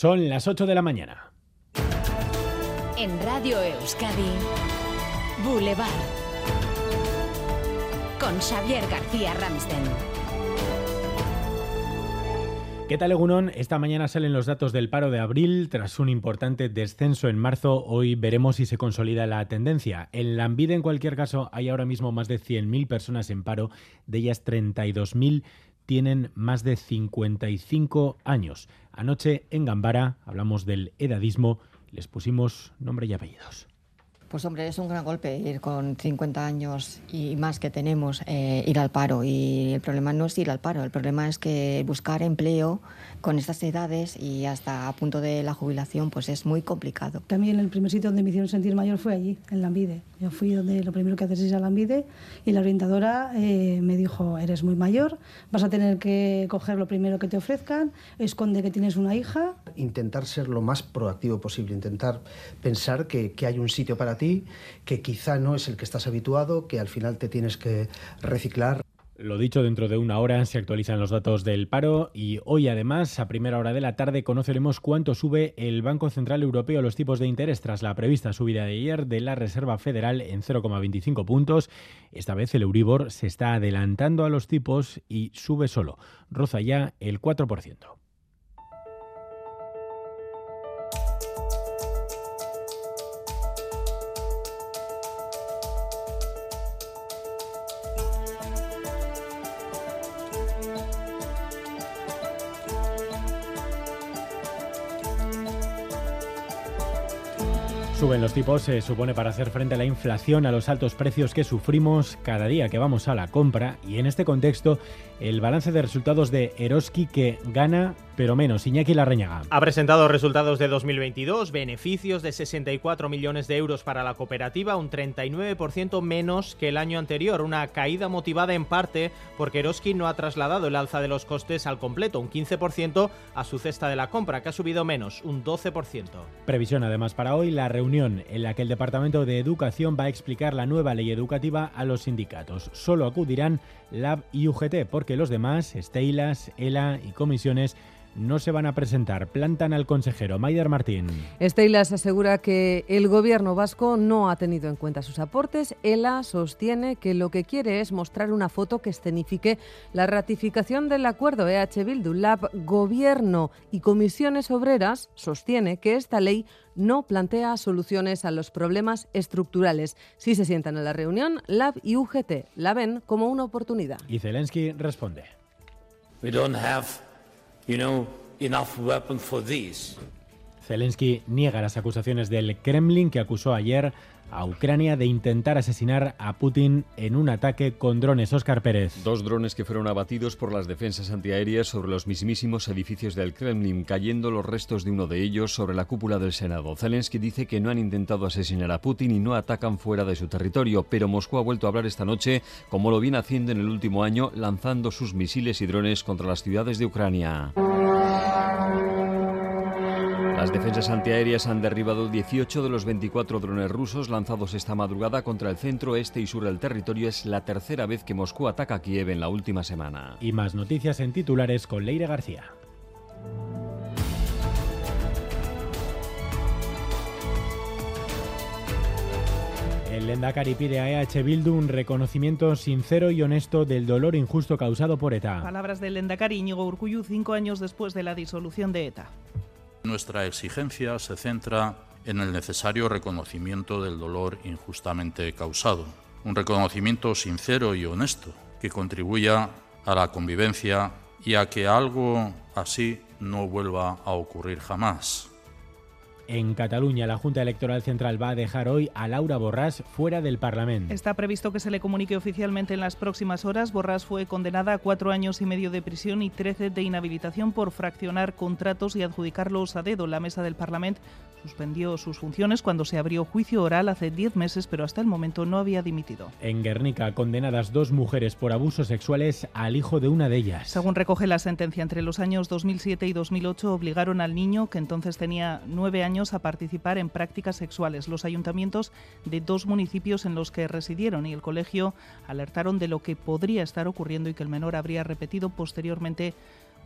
Son las 8 de la mañana. En Radio Euskadi, Boulevard. Con Xavier García Ramsten. ¿Qué tal, Egunon? Esta mañana salen los datos del paro de abril. Tras un importante descenso en marzo, hoy veremos si se consolida la tendencia. En Lambide, en cualquier caso, hay ahora mismo más de 100.000 personas en paro, de ellas 32.000 tienen más de 55 años. Anoche en Gambara hablamos del edadismo, les pusimos nombre y apellidos. Pues hombre, es un gran golpe ir con 50 años y más que tenemos, eh, ir al paro. Y el problema no es ir al paro, el problema es que buscar empleo con estas edades y hasta a punto de la jubilación, pues es muy complicado. También el primer sitio donde me hicieron sentir mayor fue allí, en Lambide. Yo fui donde lo primero que haces es a Lambide y la orientadora eh, me dijo, eres muy mayor, vas a tener que coger lo primero que te ofrezcan, esconde que tienes una hija. Intentar ser lo más proactivo posible, intentar pensar que, hay un sitio para ti, que quizá no es el que estás habituado, que al final te tienes que reciclar. Lo dicho, dentro de una hora se actualizan los datos del paro y hoy además, a primera hora de la tarde, conoceremos cuánto sube el Banco Central Europeo los tipos de interés tras la prevista subida de ayer de la Reserva Federal en 0,25 puntos. Esta vez el Euribor se está adelantando a los tipos y sube solo, roza ya el 4%. Suben los tipos, se supone, para hacer frente a la inflación, a los altos precios que sufrimos cada día que vamos a la compra. Y en este contexto, el balance de resultados de Eroski que gana, pero menos. Iñaki Larreñaga. Ha presentado resultados de 2022, beneficios de 64 millones de euros para la cooperativa, un 39% menos que el año anterior. Una caída motivada en parte porque Eroski no ha trasladado el alza de los costes al completo, un 15% a su cesta de la compra, que ha subido menos, un 12%. Previsión además para hoy, la reunión en la que el Departamento de Educación va a explicar la nueva ley educativa a los sindicatos. Solo acudirán LAB y UGT porque los demás, Steilas, ELA y comisiones, no se van a presentar. Plantan al consejero Maider Martín. Steilas asegura que el gobierno vasco no ha tenido en cuenta sus aportes. ELA sostiene que lo que quiere es mostrar una foto que escenifique la ratificación del acuerdo EH Bildu. Lab, gobierno y comisiones obreras sostiene que esta ley no plantea soluciones a los problemas estructurales. Si se sientan en la reunión, LAB y UGT la ven como una oportunidad. Y Zelensky responde. We don't have you know, enough weapon for this. Zelensky niega las acusaciones del Kremlin que acusó ayer a Ucrania de intentar asesinar a Putin en un ataque con drones. Oscar Pérez. Dos drones que fueron abatidos por las defensas antiaéreas sobre los mismísimos edificios del Kremlin, cayendo los restos de uno de ellos sobre la cúpula del Senado. Zelensky dice que no han intentado asesinar a Putin y no atacan fuera de su territorio, pero Moscú ha vuelto a hablar esta noche, como lo viene haciendo en el último año, lanzando sus misiles y drones contra las ciudades de Ucrania. Las defensas antiaéreas han derribado 18 de los 24 drones rusos lanzados esta madrugada contra el centro, este y sur del territorio. Es la tercera vez que Moscú ataca a Kiev en la última semana. Y más noticias en titulares con Leire García. El Lendakari pide a EH Bildu un reconocimiento sincero y honesto del dolor injusto causado por ETA. Palabras del Lendakari Íñigo Urcuyu cinco años después de la disolución de ETA. Nuestra exigencia se centra en el necesario reconocimiento del dolor injustamente causado, un reconocimiento sincero y honesto que contribuya a la convivencia y a que algo así no vuelva a ocurrir jamás. En Cataluña, la Junta Electoral Central va a dejar hoy a Laura Borràs fuera del Parlamento. Está previsto que se le comunique oficialmente en las próximas horas. Borràs fue condenada a cuatro años y medio de prisión y trece de inhabilitación por fraccionar contratos y adjudicarlos a dedo. La mesa del Parlamento suspendió sus funciones cuando se abrió juicio oral hace diez meses, pero hasta el momento no había dimitido. En Guernica, condenadas dos mujeres por abusos sexuales al hijo de una de ellas. Según recoge la sentencia, entre los años 2007 y 2008 obligaron al niño, que entonces tenía nueve años, a participar en prácticas sexuales. Los ayuntamientos de dos municipios en los que residieron y el colegio alertaron de lo que podría estar ocurriendo y que el menor habría repetido posteriormente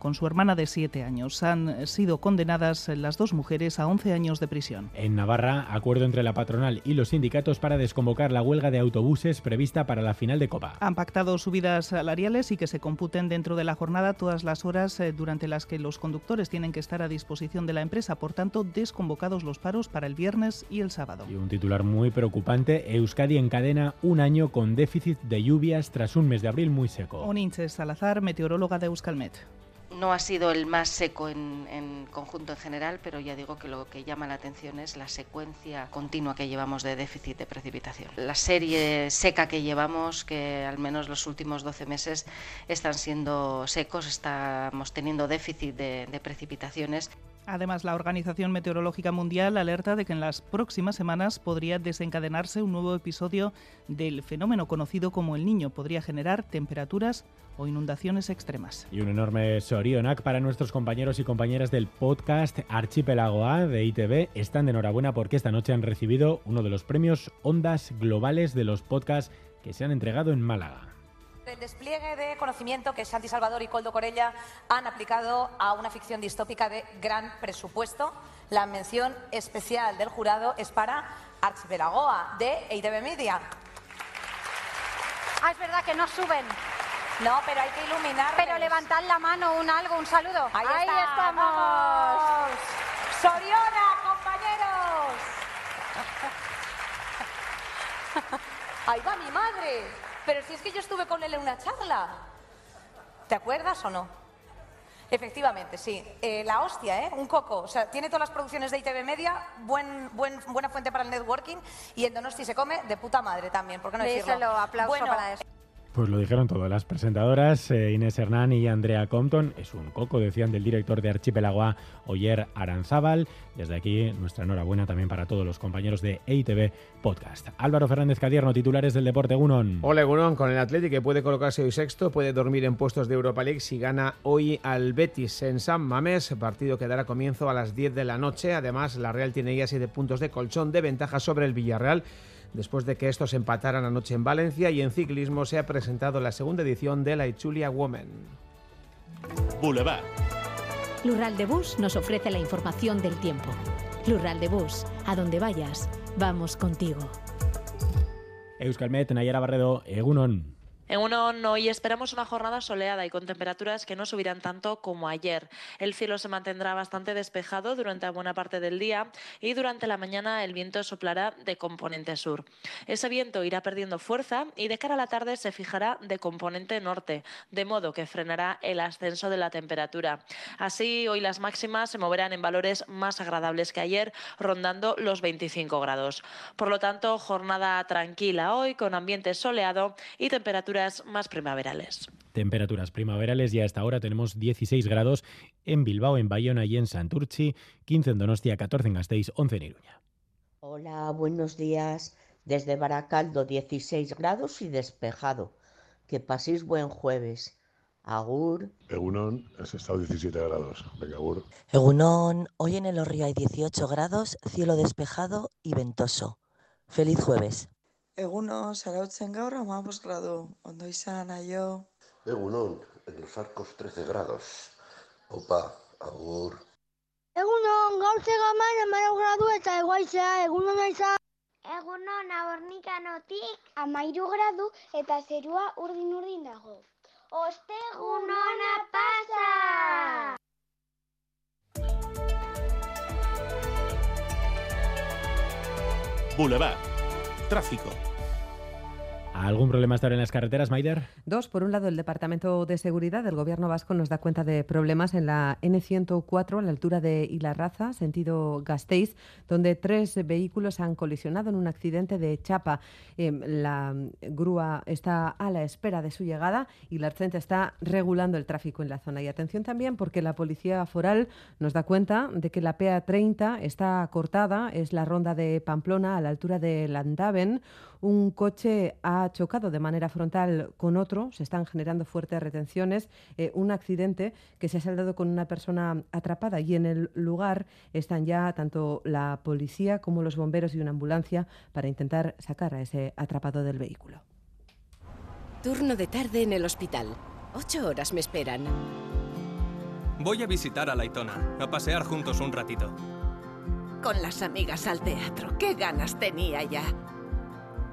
con su hermana de siete años. Han sido condenadas las dos mujeres a 11 años de prisión. En Navarra, acuerdo entre la patronal y los sindicatos para desconvocar la huelga de autobuses prevista para la final de Copa. Han pactado subidas salariales y que se computen dentro de la jornada todas las horas eh, durante las que los conductores tienen que estar a disposición de la empresa. Por tanto, desconvocados los paros para el viernes y el sábado. Y un titular muy preocupante, Euskadi encadena un año con déficit de lluvias tras un mes de abril muy seco. Oninche Salazar, meteoróloga de Euskalmet no ha sido el más seco en, conjunto en general, pero ya digo que lo que llama la atención es la secuencia continua que llevamos de déficit de precipitación. La serie seca que llevamos, que al menos los últimos 12 meses están siendo secos, estamos teniendo déficit de precipitaciones. Además, la Organización Meteorológica Mundial alerta de que en las próximas semanas podría desencadenarse un nuevo episodio del fenómeno conocido como el niño. Podría generar temperaturas o inundaciones extremas. Y un enorme sorionac para nuestros compañeros y compañeras del podcast Archipelago A de ITV. Están de enhorabuena porque esta noche han recibido uno de los premios Ondas Globales de los podcasts que se han entregado en Málaga. El despliegue de conocimiento que Santi Salvador y Coldo Corella han aplicado a una ficción distópica de gran presupuesto. La mención especial del jurado es para Archipelagoa de ITV Media. Ah, es verdad que no suben. No, pero hay que iluminar. Pero levantad la mano, un algo, un saludo. Ahí, estamos. Soriona, compañeros. Ahí va mi madre. Pero si es que yo estuve con él en una charla. ¿Te acuerdas o no? Efectivamente, sí. Eh, la hostia, ¿eh? Un coco. O sea, tiene todas las producciones de ITV Media, buen, buen, buena fuente para el networking y en Donosti se come de puta madre también, ¿por qué no decirlo? aplauso bueno, para eso. Pues lo dijeron todas las presentadoras, eh, Inés Hernán y Andrea Compton. Es un coco, decían del director de Archipelagoa, Oyer Aranzábal. Desde aquí, nuestra enhorabuena también para todos los compañeros de EITV Podcast. Álvaro Fernández Cadierno, titulares del Deporte Gunón. Hola Gunón, con el Atlético que puede colocarse hoy sexto, puede dormir en puestos de Europa League si gana hoy al Betis en San Mamés, partido que dará comienzo a las 10 de la noche. Además, la Real tiene ya 7 puntos de colchón de ventaja sobre el Villarreal después de que estos empataran anoche en Valencia y en ciclismo se ha presentado la segunda edición de la Ichulia Women. Boulevard. Lural de Bus nos ofrece la información del tiempo. Lural de Bus, a donde vayas, vamos contigo. Euskalmet, Nayara Barredo, Egunon. En uno hoy esperamos una jornada soleada y con temperaturas que no subirán tanto como ayer. El cielo se mantendrá bastante despejado durante buena parte del día y durante la mañana el viento soplará de componente sur. Ese viento irá perdiendo fuerza y de cara a la tarde se fijará de componente norte, de modo que frenará el ascenso de la temperatura. Así, hoy las máximas se moverán en valores más agradables que ayer, rondando los 25 grados. Por lo tanto, jornada tranquila hoy con ambiente soleado y temperaturas más primaverales. Temperaturas primaverales y hasta ahora tenemos 16 grados en Bilbao, en Bayona y en Santurchi, 15 en Donostia, 14 en Gasteiz, 11 en Iruña. Hola, buenos días. Desde Baracaldo, 16 grados y despejado. Que paséis buen jueves. Agur. Egunon, es estado 17 grados. Venga, agur. Egunon, hoy en el Orrio hay 18 grados, cielo despejado y ventoso. Feliz jueves. Egunon, zarautzen gaur amabos gradu, ondo izan, aio. Egunon, en los arcos 13 grados. Opa, agur. Egunon, gaur zegaman amara gradu eta eguaizea, egunon izan. Egunon, abornikanotik amairu gradu eta zerua urdin-urdin dago. Ostegunona pasa! Boulevard. Tráfico. ¿Algún problema hasta ahora en las carreteras, Maider? Dos. Por un lado, el Departamento de Seguridad del Gobierno vasco nos da cuenta de problemas en la N104 a la altura de Ilarraza, sentido Gasteiz, donde tres vehículos han colisionado en un accidente de chapa. Em, la grúa está a la espera de su llegada y la Arcente está regulando el tráfico en la zona. Y atención también porque la Policía Foral nos da cuenta de que la PA30 está cortada, es la ronda de Pamplona a la altura de Landaven. Un coche ha chocado de manera frontal con otro, se están generando fuertes retenciones, eh, un accidente que se ha saldado con una persona atrapada y en el lugar están ya tanto la policía como los bomberos y una ambulancia para intentar sacar a ese atrapado del vehículo. Turno de tarde en el hospital. Ocho horas me esperan. Voy a visitar a Laitona, a pasear juntos un ratito. Con las amigas al teatro, qué ganas tenía ya.